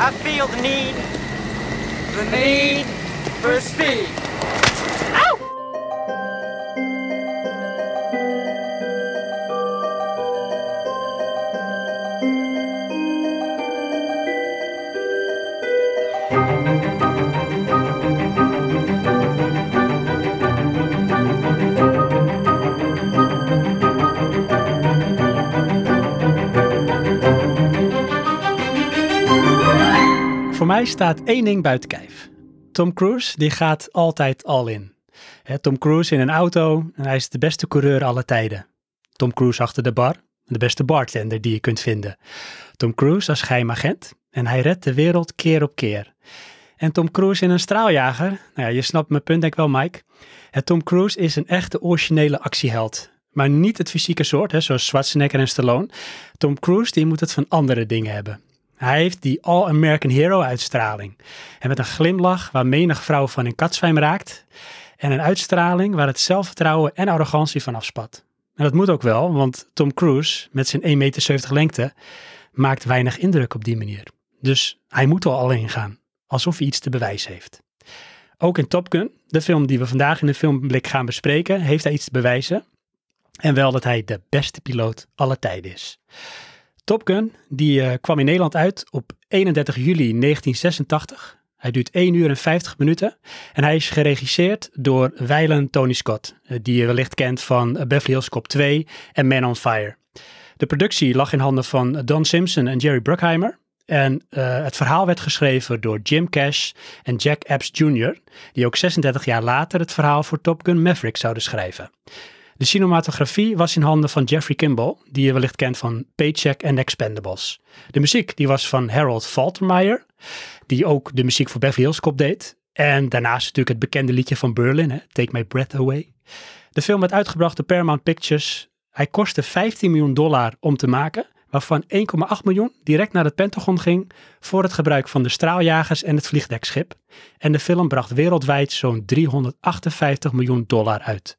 I feel the need, The need for speed. Staat één ding buiten kijf. Tom Cruise, die gaat altijd all in. Tom Cruise in een auto en hij is de beste coureur aller tijden. Tom Cruise achter de bar, de beste bartender die je kunt vinden. Tom Cruise als geheimagent en hij redt de wereld keer op keer. En Tom Cruise in een straaljager, nou ja, je snapt mijn punt denk ik wel Mike. Tom Cruise is een echte originele actieheld. Maar niet het fysieke soort, hè, zoals Schwarzenegger en Stallone. Tom Cruise die moet het van andere dingen hebben. Hij heeft die All-American Hero uitstraling. En met een glimlach waar menig vrouw van een katzwijm raakt. En een uitstraling waar het zelfvertrouwen en arrogantie van afspat. En dat moet ook wel, want Tom Cruise met zijn 1,70 meter lengte maakt weinig indruk op die manier. Dus hij moet wel alleen gaan, alsof hij iets te bewijzen heeft. Ook in Top Gun, de film die we vandaag in de filmblik gaan bespreken, heeft hij iets te bewijzen. En wel dat hij de beste piloot aller tijden is. Top Gun die, eh, kwam in Nederland uit op 31 juli 1986. Hij duurt 1 uur en 50 minuten. En hij is geregisseerd door Weilen Tony Scott, eh, die je wellicht kent van eh, Beverly Hills Cop 2 en Man on Fire. De productie lag in handen van Don Simpson en Jerry Bruckheimer. En het verhaal werd geschreven door Jim Cash en Jack Epps Jr., die ook 36 jaar later het verhaal voor Top Gun Maverick zouden schrijven. De cinematografie was in handen van Jeffrey Kimball, die je wellicht kent van Paycheck en Expendables. De muziek die was van Harold Faltermeyer, die ook de muziek voor Beverly Hills Cop deed. En daarnaast natuurlijk het bekende liedje van Berlin, hè, Take My Breath Away. De film werd uitgebracht door Paramount Pictures. Hij kostte 15 miljoen dollar om te maken, waarvan 1,8 miljoen direct naar het Pentagon ging voor het gebruik van de straaljagers en het vliegdekschip. En de film bracht wereldwijd zo'n 358 miljoen dollar uit.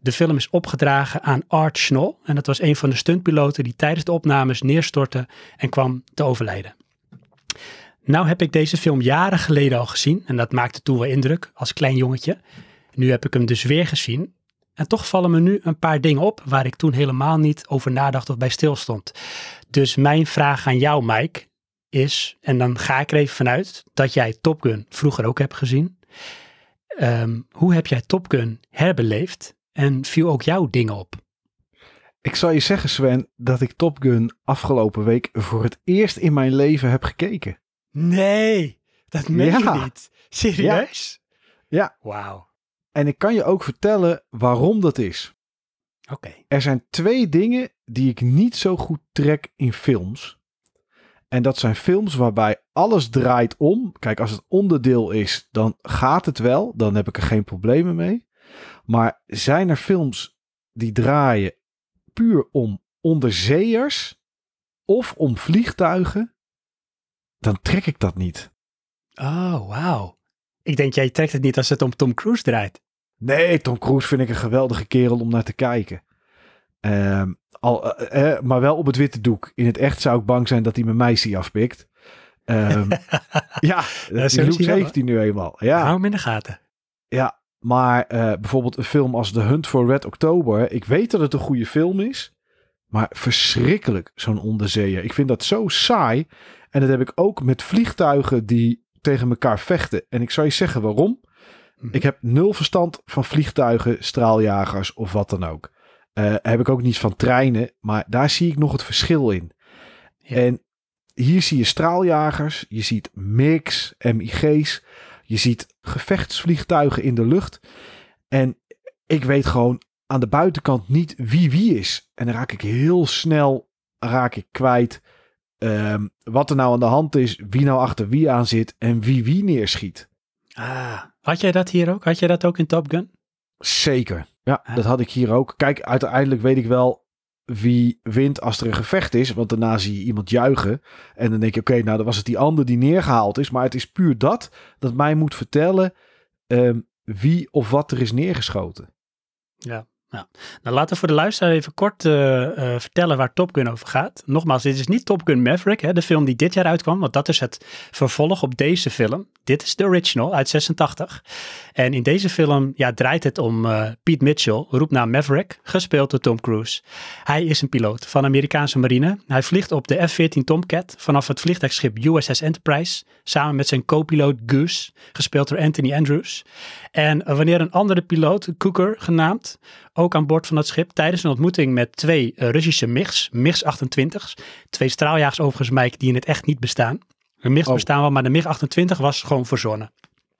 De film is opgedragen aan Art Schnoll en dat was een van de stuntpiloten die tijdens de opnames neerstortte en kwam te overlijden. Nou heb ik deze film jaren geleden al gezien en dat maakte toen wel indruk als klein jongetje. Nu heb ik hem dus weer gezien en toch vallen me nu een paar dingen op waar ik toen helemaal niet over nadacht of bij stilstond. Dus mijn vraag aan jou Mike is, en dan ga ik er even vanuit dat jij Top Gun vroeger ook hebt gezien. Ehm, hoe heb jij Top Gun herbeleefd en viel ook jouw dingen op? Ik zal je zeggen, Sven, dat ik Top Gun afgelopen week voor het eerst in mijn leven heb gekeken. Nee, dat meen Ja. je niet. Serieus? Ja. Wauw. En ik kan je ook vertellen waarom dat is. Oké. Er zijn twee dingen die ik niet zo goed trek in films. En dat zijn films waarbij alles draait om. Kijk, als het onderdeel is, dan gaat het wel. Dan heb ik er geen problemen mee. Maar zijn er films die draaien puur om onderzeeërs of om vliegtuigen? Dan trek ik dat niet. Oh, wauw. Ik denk, jij trekt het niet als het om Tom Cruise draait. Nee, Tom Cruise vind ik een geweldige kerel om naar te kijken. Ehm, al, eh, eh, maar wel op het witte doek. In het echt zou ik bang zijn dat hij mijn meisje afpikt. Ehm, ja, die is wel, heeft hij nu eenmaal. Ja, Hou hem in de gaten. ja maar eh, bijvoorbeeld een film als The Hunt for Red October. Ik weet dat het een goede film is. Maar verschrikkelijk, zo'n onderzeeër. Ik vind dat zo saai. En dat heb ik ook met vliegtuigen die tegen elkaar vechten. En ik zal je zeggen waarom. Mhm. Ik heb nul verstand van vliegtuigen, straaljagers of wat dan ook. Eh, heb ik ook niet van treinen, maar daar zie ik nog het verschil in. Ja. En hier zie je straaljagers, je ziet MIGs, MIG's, je ziet gevechtsvliegtuigen in de lucht. En ik weet gewoon aan de buitenkant niet wie wie is. En dan raak ik heel snel raak ik kwijt ehm, wat er nou aan de hand is, wie nou achter wie aan zit en wie wie neerschiet. Ah, had jij dat hier ook? Had jij dat ook in Top Gun? Zeker. Ja, Ah. dat had ik hier ook. Kijk, uiteindelijk weet ik wel wie wint als er een gevecht is. Want daarna zie je iemand juichen. En dan denk je, oké, nou dan was het die ander die neergehaald is. Maar het is puur dat, dat mij moet vertellen ehm, wie of wat er is neergeschoten. Ja. Nou, laten we voor de luisteraar even kort eh, eh, vertellen waar Top Gun over gaat. Nogmaals, dit is niet Top Gun Maverick, hè, de film die dit jaar uitkwam, want dat is het vervolg op deze film. Dit is de original uit 86. En in deze film ja, draait het om eh, Pete Mitchell, roepnaam Maverick, gespeeld door Tom Cruise. Hij is een piloot van de Amerikaanse marine. Hij vliegt op de F-14 Tomcat vanaf het vliegtuigschip USS Enterprise, samen met zijn co-piloot Goose, gespeeld door Anthony Andrews. En wanneer een andere piloot, Cooker genaamd, ook aan boord van het schip tijdens een ontmoeting met twee uh, Russische MIGs, MIGs 28, twee straaljagers overigens, Mike, die in het echt niet bestaan. De MIGs Oh. bestaan wel, maar de MIG 28 was gewoon verzonnen.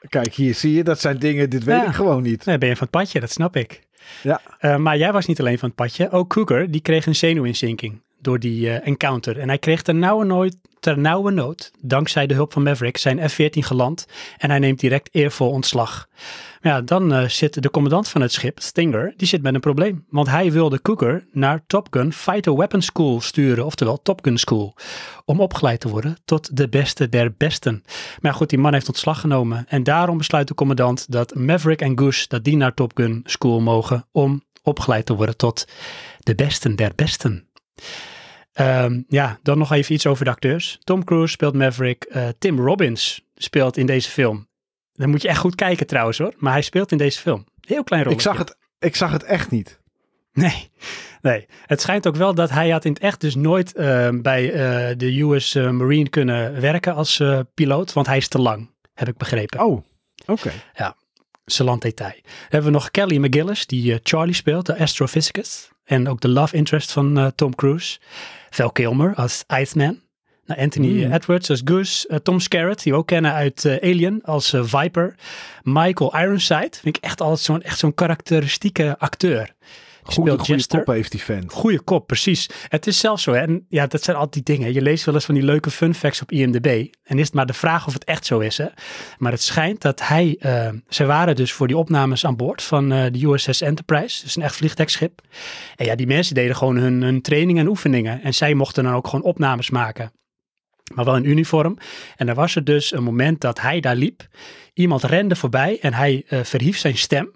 Kijk, hier zie je, dat zijn dingen, dit weet Ja. ik gewoon niet. Nee, ben je van het padje, dat snap ik. Ja. Eh, maar jij was niet alleen van het padje. Ook Cougar, die kreeg een zenuwinzinking door die eh, encounter. En hij kreeg ter nauwe, nood, dankzij de hulp van Maverick, zijn F-14 geland. En hij neemt direct eervol ontslag. Ja, dan eh, zit de commandant van het schip, Stinger, die zit met een probleem. Want hij wilde Cougar naar Top Gun Fighter Weapons School sturen, oftewel Top Gun School. Om opgeleid te worden tot de beste der besten. Maar goed, die man heeft ontslag genomen. En daarom besluit de commandant dat Maverick en Goose, dat die naar Top Gun School mogen om opgeleid te worden tot de besten der besten. Ehm, ja, dan nog even iets over de acteurs. Tom Cruise speelt Maverick. eh, Tim Robbins speelt in deze film. Dan moet je echt goed kijken trouwens hoor. Maar hij speelt in deze film. Heel klein rol. Ik zag, het, ik zag het echt niet. Nee, nee. Het schijnt ook wel dat hij had in het echt dus nooit eh, bij eh, de US eh, Marine kunnen werken als piloot. Want hij is te lang, heb ik begrepen. Oh, oké. Salant detail. Dan hebben we nog Kelly McGillis, die Charlie speelt, de astrophysicus. En ook de love interest van eh, Tom Cruise. Val Kilmer als Iceman. Nou, Anthony Hmm. Edwards als Goose. Eh, Tom Skerritt, die we ook kennen uit eh, Alien, als Viper. Michael Ironside, vind ik echt altijd zo'n echt zo'n karakteristieke acteur. Goede, speelt goede Jester. kop heeft die vent. Goeie kop, precies. Het is zelfs zo. Hè? En ja, dat zijn altijd die dingen. Je leest wel eens van die leuke fun facts op IMDb. En is het maar de vraag of het echt zo is. Hè? Maar het schijnt dat hij... eh, ze waren dus voor die opnames aan boord van eh, de USS Enterprise. Dus een echt vliegtuigschip. En ja, die mensen deden gewoon hun, hun training en oefeningen. En zij mochten dan ook gewoon opnames maken. Maar wel in uniform. En er was er dus een moment dat hij daar liep. Iemand rende voorbij en hij eh, verhief zijn stem.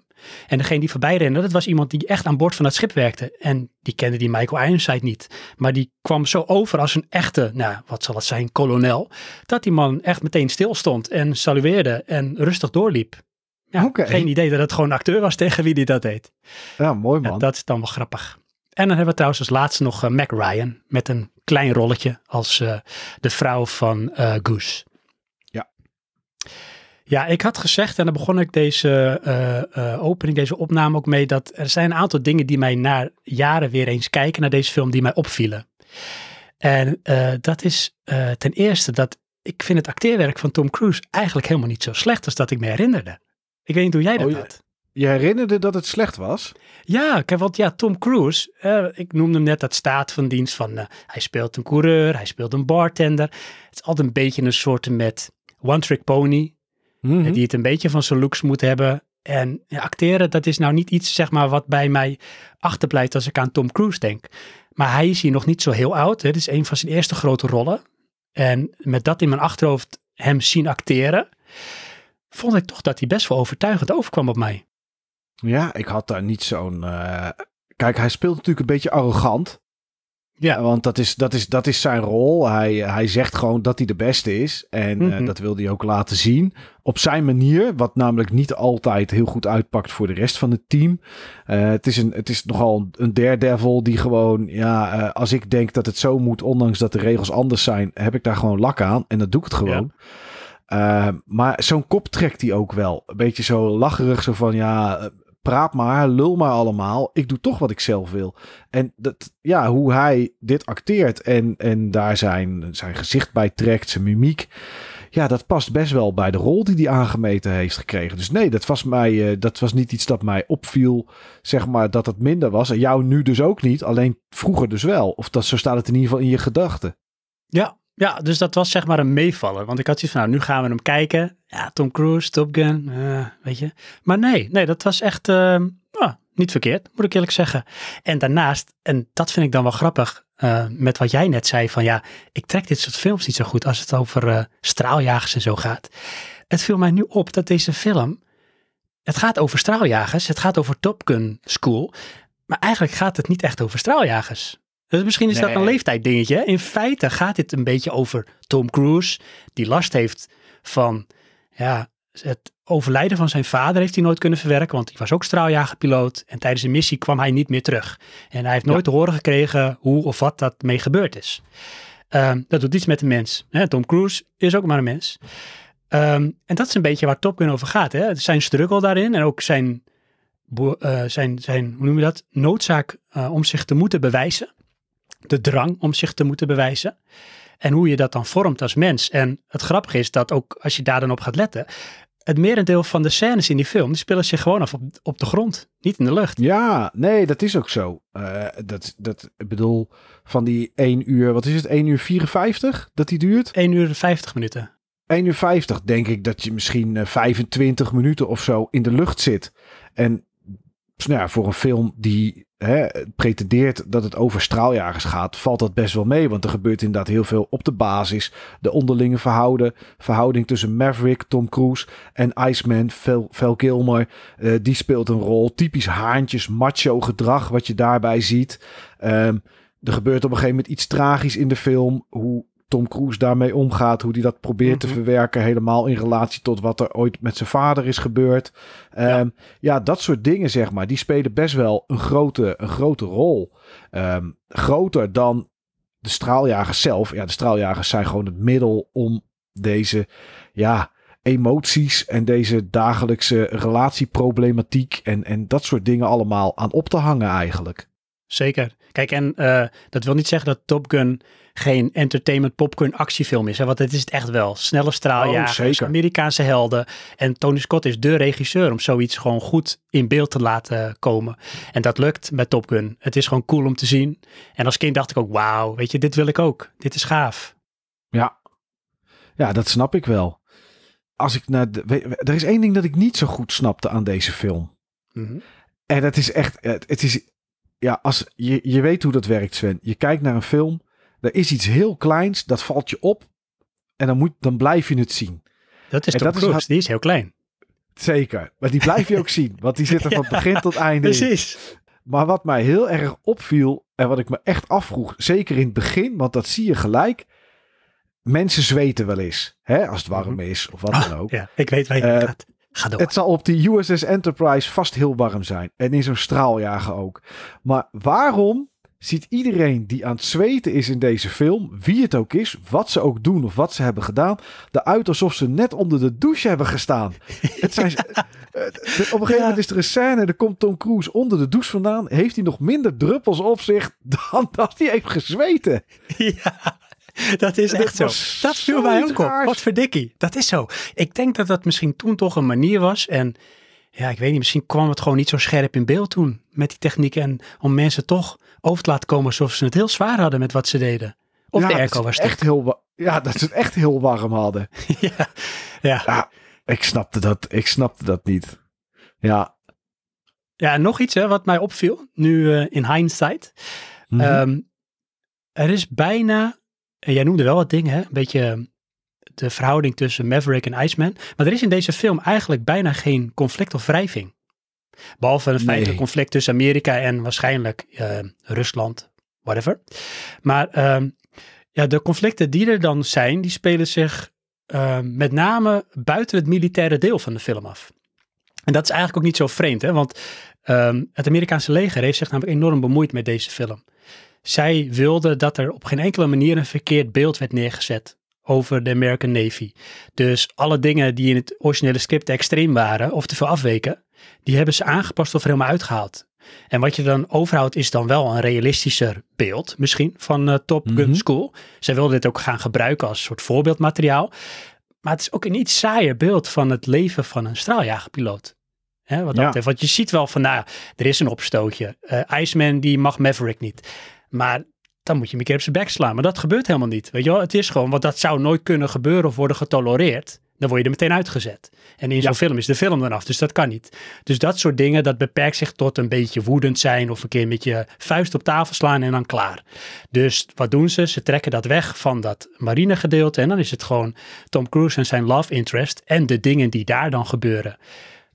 En degene die voorbij rende, dat was iemand die echt aan boord van het schip werkte. En die kende die Michael Ironside niet. Maar die kwam zo over als een echte, nou, wat zal het zijn, kolonel. Dat die man echt meteen stil stond en salueerde en rustig doorliep. Ja. Geen idee dat het gewoon een acteur was tegen wie die dat deed. Ja, mooi Ja, man. dat is dan wel grappig. En dan hebben we trouwens als laatste nog eh, Mac Ryan met een klein rolletje als eh, de vrouw van eh, Goose. Ja. Ja, ik had gezegd, en daar begon ik deze eh, eh, opening, deze opname ook mee, dat er zijn een aantal dingen die mij na jaren weer eens kijken naar deze film, die mij opvielen. En eh, dat is ten eerste dat ik vind het acteerwerk van Tom Cruise eigenlijk helemaal niet zo slecht als dat ik me herinnerde. Ik weet niet hoe jij dat Oh, had. Je herinnerde dat het slecht was? Ja, kijk, want ja, Tom Cruise, ik noemde hem net dat staat van dienst van, hij speelt een coureur, hij speelt een bartender. Het is altijd een beetje een soort met one-trick pony, Mhm. die het een beetje van zijn looks moet hebben. En ja, acteren, dat is nou niet iets, zeg maar, wat bij mij achterblijft als ik aan Tom Cruise denk. Maar hij is hier nog niet zo heel oud, hè. dit is een van zijn eerste grote rollen. En met dat in mijn achterhoofd hem zien acteren, vond ik toch dat hij best wel overtuigend overkwam op mij. Ja, ik had daar niet zo'n... eh, Kijk, hij speelt natuurlijk een beetje arrogant. Ja. Want dat is, dat is, dat is zijn rol. Hij, hij zegt gewoon dat hij de beste is. En eh, Mhm. dat wil hij ook laten zien. Op zijn manier. Wat namelijk niet altijd heel goed uitpakt voor de rest van het team. Eh, het, is een, het is nogal een daredevil die gewoon... Ja, eh, als ik denk dat het zo moet, ondanks dat de regels anders zijn... heb ik daar gewoon lak aan. En dat doe ik het gewoon. Eh, maar zo'n kop trekt hij ook wel. Een beetje zo lacherig. Zo van, ja, eh, praat maar, lul maar allemaal. Ik doe toch wat ik zelf wil. En dat, ja, hoe hij dit acteert en, en daar zijn, zijn gezicht bij trekt, zijn mimiek. Ja, dat past best wel bij de rol die hij aangemeten heeft gekregen. Dus nee, dat was, mij, eh, dat was niet iets dat mij opviel, zeg maar, dat het minder was. En jou nu dus ook niet, alleen vroeger dus wel. Of dat, zo staat het in ieder geval in je gedachten. Ja, ja, dus dat was zeg maar een meevaller. Want ik had zoiets van, nou, nu gaan we hem kijken. Ja, Tom Cruise, Top Gun, eh, weet je. Maar nee, nee, dat was echt eh, ah, niet verkeerd, moet ik eerlijk zeggen. En daarnaast, en dat vind ik dan wel grappig, eh, met wat jij net zei van, ja, ik trek dit soort films niet zo goed als het over eh, straaljagers en zo gaat. Het viel mij nu op dat deze film, het gaat over straaljagers, het gaat over Top Gun School. Maar eigenlijk gaat het niet echt over straaljagers. Dus misschien is dat Nee. een dat leeftijd dingetje. In feite gaat dit een beetje over Tom Cruise, die last heeft van ja, het overlijden van zijn vader heeft hij nooit kunnen verwerken, want hij was ook straaljagerpiloot. En tijdens een missie kwam hij niet meer terug. En hij heeft nooit te horen gekregen hoe of wat dat mee gebeurd is. Ehm, dat doet iets met een mens. Hè? Tom Cruise is ook maar een mens. Ehm, en dat is een beetje waar Top Gun over gaat. Hè? Zijn struggle daarin en ook zijn, eh, zijn, zijn hoe noem je dat, noodzaak eh, om zich te moeten bewijzen. De drang om zich te moeten bewijzen. En hoe je dat dan vormt als mens. En het grappige is dat ook als je daar dan op gaat letten, het merendeel van de scènes in die film, die spelen zich gewoon af op, op de grond, niet in de lucht. Ja, nee, dat is ook zo. Eh, dat, dat, ik bedoel, van die 1 uur, wat is het, 1 uur 54 dat die duurt? 1 uur en 50 minuten. 1 uur 50 denk ik dat je misschien eh, 25 minuten of zo in de lucht zit. En nou ja, voor een film die hè, pretendeert dat het over straaljagers gaat, valt dat best wel mee. Want er gebeurt inderdaad heel veel op de basis. De onderlinge verhouden, verhouding tussen Maverick, Tom Cruise en Iceman, Val, Val Kilmer. eh, die speelt een rol. Typisch haantjes, macho gedrag wat je daarbij ziet. Ehm, er gebeurt op een gegeven moment iets tragisch in de film. Hoe Tom Cruise daarmee omgaat. Hoe hij dat probeert te Mhm. verwerken. Helemaal in relatie tot wat er ooit met zijn vader is gebeurd. Ehm, ja. dat soort dingen zeg maar. Die spelen best wel een grote, een grote rol. Ehm, groter dan de straaljagers zelf. Ja, de straaljagers zijn gewoon het middel om deze ja, emoties en deze dagelijkse relatieproblematiek en, en dat soort dingen allemaal aan op te hangen eigenlijk. Zeker. Kijk, en eh, dat wil niet zeggen dat Top Gun geen entertainment popcorn actiefilm is. Hè? Want het is het echt wel. Snelle straaljagers, Oh. Amerikaanse helden. En Tony Scott is de regisseur om zoiets gewoon goed in beeld te laten komen. En dat lukt met Top Gun. Het is gewoon cool om te zien. En als kind dacht ik ook, wauw, weet je, dit wil ik ook. Dit is gaaf. Ja, ja dat snap ik wel. Als ik naar de, er is één ding dat ik niet zo goed snapte aan deze film. Mhm. En dat is echt, het, het is, ja, als je, je weet hoe dat werkt, Sven. Je kijkt naar een film, er is iets heel kleins, dat valt je op. En dan, moet, dan blijf je het zien. Dat is En Tom Cruise, die is heel klein. Zeker. Maar die blijf je ook zien, want die zit er van begin tot einde in. Precies. Maar wat mij heel erg opviel en wat ik me echt afvroeg, zeker in het begin, want dat zie je gelijk. Mensen zweten wel eens, hè, als het warm is of wat dan ook. Ja, ik weet waar je Eh, gaat. Ga door. Het zal op die USS Enterprise vast heel warm zijn. En in zo'n straaljager ook. Maar waarom ziet iedereen die aan het zweten is in deze film, wie het ook is, wat ze ook doen of wat ze hebben gedaan, eruit alsof ze net onder de douche hebben gestaan. Het zijn, eh, op een gegeven Ja. moment is er een scène, er komt Tom Cruise onder de douche vandaan, heeft hij nog minder druppels op zich dan dat hij heeft gezweten. Ja, dat is Dat echt zo. Dat viel mij ook op. Wat verdikkie. Dat is zo. Ik denk dat dat misschien toen toch een manier was. En ja, ik weet niet, misschien kwam het gewoon niet zo scherp in beeld toen met die technieken. En om mensen toch over te laten komen alsof ze het heel zwaar hadden met wat ze deden. Of Ja, de airco was echt heel, Ja, dat ze het echt heel warm hadden. ja, ja. Ja, ik snapte dat, ik snapte dat niet. Ja. ja, en nog iets hè, wat mij opviel, nu eh, in hindsight. Mhm. Ehm, er is bijna, en jij noemde wel wat dingen, hè? een beetje de verhouding tussen Maverick en Iceman. Maar er is in deze film eigenlijk bijna geen conflict of wrijving. Behalve een feitelijk Nee. conflict tussen Amerika en waarschijnlijk eh, Rusland, whatever. Maar ehm, ja, de conflicten die er dan zijn, die spelen zich ehm, met name buiten het militaire deel van de film af. En dat is eigenlijk ook niet zo vreemd, hè? want ehm, het Amerikaanse leger heeft zich namelijk enorm bemoeid met deze film. Zij wilden dat er op geen enkele manier een verkeerd beeld werd neergezet over de American Navy. Dus alle dingen die in het originele script extreem waren of te veel afweken, die hebben ze aangepast of er helemaal uitgehaald. En wat je dan overhoudt is dan wel een realistischer beeld misschien van eh, Top Gun Mhm. School. Zij wilden dit ook gaan gebruiken als soort voorbeeldmateriaal. Maar het is ook een iets saaier beeld van het leven van een straaljagerpiloot. Hè, wat dat Ja. Want je ziet wel van, nou, er is een opstootje. Eh Iceman die mag Maverick niet. Maar dan moet je keer op zijn bek slaan. Maar dat gebeurt helemaal niet. Weet je wel, het is gewoon, want dat zou nooit kunnen gebeuren of worden getolereerd. Dan word je er meteen uitgezet. En in zo'n film is de film eraf, dus dat kan niet. Dus dat soort dingen, dat beperkt zich tot een beetje woedend zijn of een keer met je vuist op tafel slaan en dan klaar. Dus wat doen ze? Ze trekken dat weg van dat marine gedeelte en dan is het gewoon Tom Cruise en zijn love interest en de dingen die daar dan gebeuren.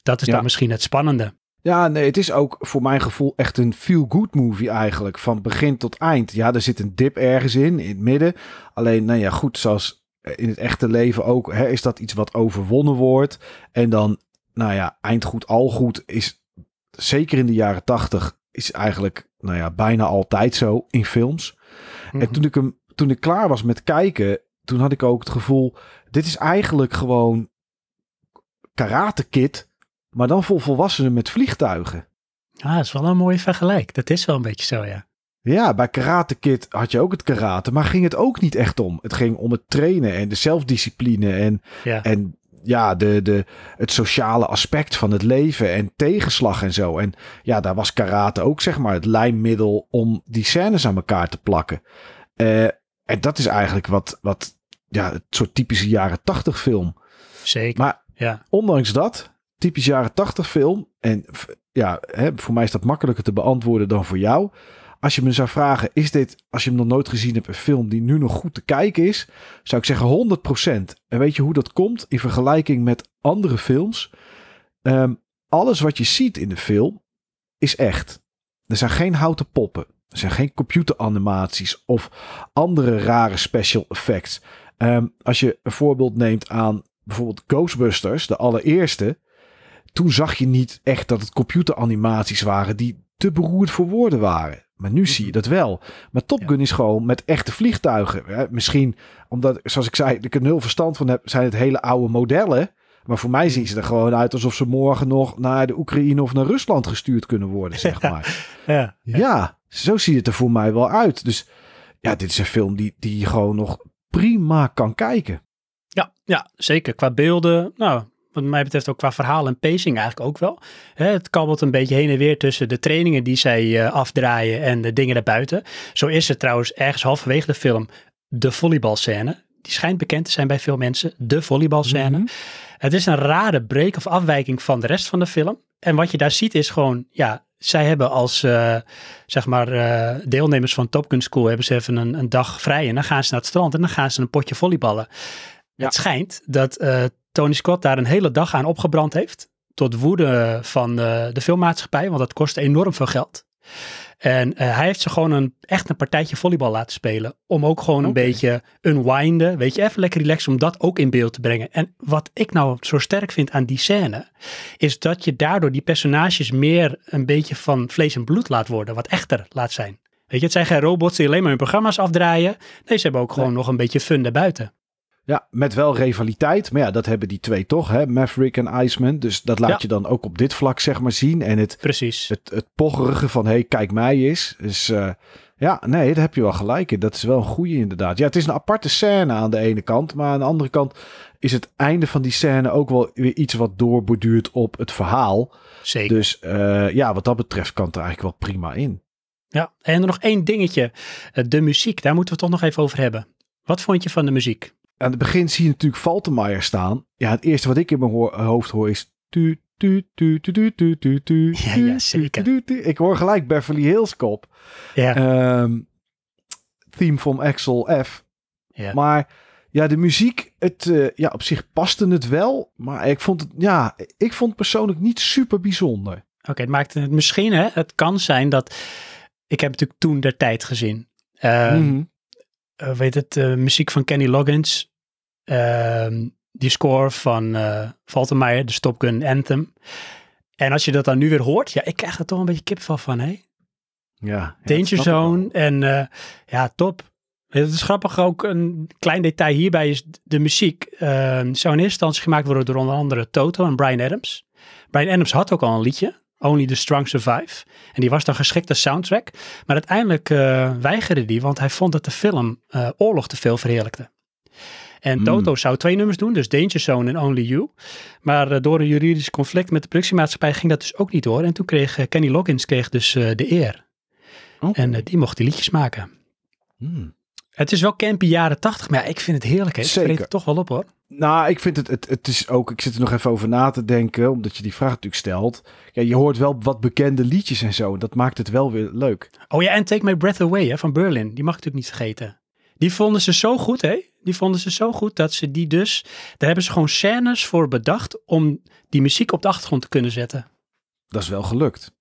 Dat is Ja. dan misschien het spannende. Ja, nee, het is ook voor mijn gevoel echt een feel-good movie eigenlijk. Van begin tot eind. Ja, er zit een dip ergens in, in het midden. Alleen, nou ja, goed, zoals in het echte leven ook, hè, is dat iets wat overwonnen wordt. En dan, nou ja, eind goed, al goed is zeker in de jaren tachtig, is eigenlijk, nou ja, bijna altijd zo in films. En Mhm. toen ik hem, toen ik klaar was met kijken, toen had ik ook het gevoel, dit is eigenlijk gewoon Karate Kid, maar dan voor volwassenen met vliegtuigen. Ah, dat is wel een mooie vergelijk. Dat is wel een beetje zo, ja. Ja, bij Karate Kid had je ook het karate, maar ging het ook niet echt om. Het ging om het trainen en de zelfdiscipline en, Ja, en ja, de, de, het sociale aspect van het leven en tegenslag en zo. En ja, daar was karate ook zeg maar het lijnmiddel om die scènes aan elkaar te plakken. Eh, en dat is eigenlijk wat, wat ja, het soort typische jaren tachtig film. zeker. Maar ja. ondanks dat, typisch jaren 80 film. En ja, hè, voor mij is dat makkelijker te beantwoorden dan voor jou. Als je me zou vragen, is dit, als je hem nog nooit gezien hebt, een film die nu nog goed te kijken is? Zou ik zeggen 100%. En weet je hoe dat komt in vergelijking met andere films? Ehm, alles wat je ziet in de film is echt. Er zijn geen houten poppen. Er zijn geen computeranimaties of andere rare special effects. Ehm, als je een voorbeeld neemt aan bijvoorbeeld Ghostbusters, de allereerste. Toen zag je niet echt dat het computeranimaties waren die te beroerd voor woorden waren. Maar nu zie je dat wel. Maar Top Gun is gewoon met echte vliegtuigen. Hè? Misschien omdat, zoals ik zei, ik er nul verstand van heb, zijn het hele oude modellen. Maar voor mij zien ze er gewoon uit alsof ze morgen nog naar de Oekraïne of naar Rusland gestuurd kunnen worden, zeg Ja. maar. Ja, Ja, zo ziet het er voor mij wel uit. Dus ja, dit is een film die, die je gewoon nog prima kan kijken. Ja, ja, zeker. Qua beelden, nou, wat mij betreft ook qua verhaal en pacing eigenlijk ook wel. Hè, het kabbelt een beetje heen en weer tussen de trainingen die zij eh, afdraaien en de dingen daarbuiten. Zo is het trouwens ergens halverwege de film de volleybalscène. Die schijnt bekend te zijn bij veel mensen, de volleybalscène. Mhm. Het is een rare break of afwijking van de rest van de film. En wat je daar ziet is gewoon, ja, zij hebben als, eh, zeg maar, eh, deelnemers van Top Gun School hebben ze even een, een dag vrij. En dan gaan ze naar het strand en dan gaan ze een potje volleyballen. Ja. Het schijnt dat Tony Scott daar een hele dag aan opgebrand heeft. Tot woede van eh, de filmmaatschappij, want dat kost enorm veel geld. En eh, hij heeft ze gewoon een, echt een partijtje volleybal laten spelen. Om ook gewoon een beetje unwinden. Weet je, even lekker relaxen om dat ook in beeld te brengen. En wat ik nou zo sterk vind aan die scène. Is dat je daardoor die personages meer een beetje van vlees en bloed laat worden. Wat echter laat zijn. Weet je, het zijn geen robots die alleen maar hun programma's afdraaien. Nee, ze hebben ook gewoon nog een beetje fun daarbuiten. Ja, met wel rivaliteit. Maar ja, dat hebben die twee toch, hè? Maverick en Iceman. Dus dat laat Ja. je dan ook op dit vlak, zeg maar, zien. En het, Precies. het, het pocherige van, hé, hey, kijk mij eens. Dus ja, nee, daar heb je wel gelijk in. Dat is wel een goede inderdaad. Ja, het is een aparte scène aan de ene kant. Maar aan de andere kant is het einde van die scène ook wel weer iets wat doorborduurt op het verhaal. Zeker. Dus eh, ja, wat dat betreft kan het er eigenlijk wel prima in. Ja, en nog één dingetje. Eh, De muziek, daar moeten we het toch nog even over hebben. Wat vond je van de muziek? Aan het begin zie je natuurlijk Faltermeyer staan. Ja, het eerste wat ik in mijn hoofd hoor is... Tu, tu, tu, tu, tu, tu, tu, tu, Ja, tu, ja, tu, zeker. tu, tu. Ik hoor gelijk Beverly Hills Cop. Ja, Ehm, theme van Axel F. ja. Maar ja, de muziek, het, eh, ja, op zich paste het wel. Maar ik vond het, ja, ik vond het persoonlijk niet super bijzonder. Oké, het maakt het misschien, hè, het kan zijn dat, ik heb natuurlijk toen de tijd gezien. Eh, Mhm. Eh, weet het, eh, muziek van Kenny Loggins, ehm, die score van Faltermeyer, de Stop Gun Anthem. En als je dat dan nu weer hoort, ja, ik krijg er toch een beetje kipvel van, hè? Ja, Danger. Zone en ja, top. Het is grappig ook, een klein detail hierbij is de muziek. eh, zou in eerste instantie gemaakt worden door onder andere Toto en Brian Adams. Brian Adams had ook al een liedje, Only the Strong Survive. En die was dan geschikt als soundtrack. Maar uiteindelijk eh, weigerde die, want hij vond dat de film eh, oorlog te veel verheerlijkte. En Hmm. Toto zou twee nummers doen, dus Danger Zone en Only You. Maar eh, door een juridisch conflict met de productiemaatschappij ging dat dus ook niet door. En toen kreeg Kenny Loggins kreeg dus de eer. Oké. En die mocht die liedjes maken. Hmm. Het is wel campy jaren tachtig, maar ja, ik vind het heerlijk. Hè? Ik Zeker. vreet het toch wel op hoor. Nou, ik vind het, het, het is ook, ik zit er nog even over na te denken, omdat je die vraag natuurlijk stelt. Ja, je hoort wel wat bekende liedjes en zo. Dat maakt het wel weer leuk. Oh ja, en Take My Breath Away hè, van Berlin. Die mag ik natuurlijk niet vergeten. Die vonden ze zo goed, hè? Die vonden ze zo goed dat ze die dus... Daar hebben ze gewoon scènes voor bedacht om die muziek op de achtergrond te kunnen zetten. dat is wel gelukt.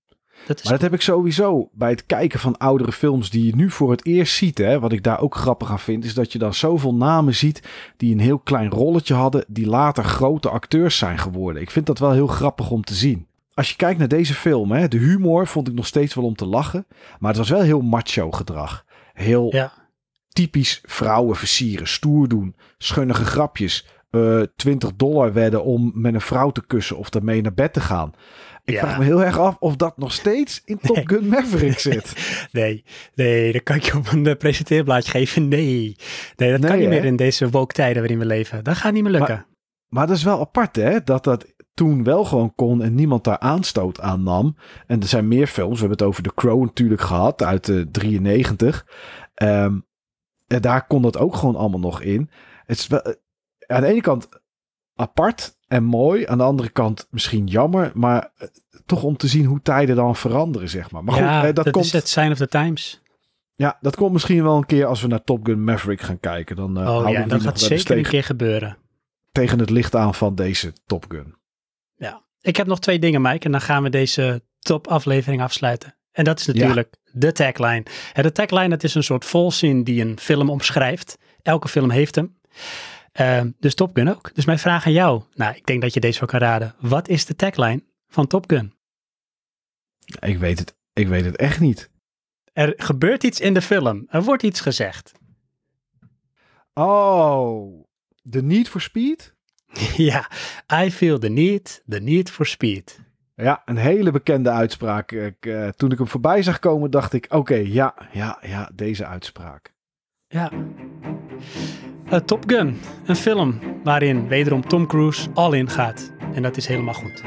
Dat is Maar dat heb ik sowieso bij het kijken van oudere films die je nu voor het eerst ziet. Hè, wat ik daar ook grappig aan vind, is dat je dan zoveel namen ziet die een heel klein rolletje hadden, die later grote acteurs zijn geworden. Ik vind dat wel heel grappig om te zien. Als je kijkt naar deze film, hè, de humor vond ik nog steeds wel om te lachen. Maar het was wel heel macho gedrag. Heel Ja. typisch vrouwen versieren, stoer doen, schunnige grapjes. Eh 20 dollar wedden om met een vrouw te kussen of ermee naar bed te gaan. Ik Ja. vraag me heel erg af of dat nog steeds in Top Nee. Gun Maverick zit. Nee, nee, dat kan ik je op een eh, presenteerblaadje geven. Nee, nee dat kan niet hè? meer in deze woke tijden waarin we leven. Dat gaat niet meer lukken. Maar dat is wel apart, hè? Dat dat toen wel gewoon kon en niemand daar aanstoot aan nam. En er zijn meer films. We hebben het over The Crow natuurlijk gehad uit de 93. Ehm, en daar kon dat ook gewoon allemaal nog in. Het is wel, eh, aan de ene kant apart en mooi. Aan de andere kant misschien jammer. Maar eh, toch om te zien hoe tijden dan veranderen, zeg maar. Maar goed, ja, eh, dat, dat komt, is het sign of the times. ja, dat komt misschien wel een keer als we naar Top Gun Maverick gaan kijken. Dan, eh, oh houden ja, dat gaat zeker een keer gebeuren. tegen het licht aan van deze Top Gun. Ja. Ik heb nog twee dingen, Mike, en dan gaan we deze top aflevering afsluiten. En dat is natuurlijk de tagline. De tagline, dat is een soort volzin die een film omschrijft. Elke film heeft hem. Ehm, dus Top Gun ook. Dus mijn vraag aan jou. Nou, ik denk dat je deze wel kan raden. Wat is de tagline van Top Gun? Ik weet het, ik weet het echt niet. Er gebeurt iets in de film. Er wordt iets gezegd. Oh, The Need for Speed? ja, I feel the need, the need for speed. Ja, een hele bekende uitspraak. Ik, eh, toen ik hem voorbij zag komen, dacht ik: oké, ja, ja, ja, deze uitspraak. Ja. A Top Gun, een film waarin wederom Tom Cruise al in gaat. En dat is helemaal goed.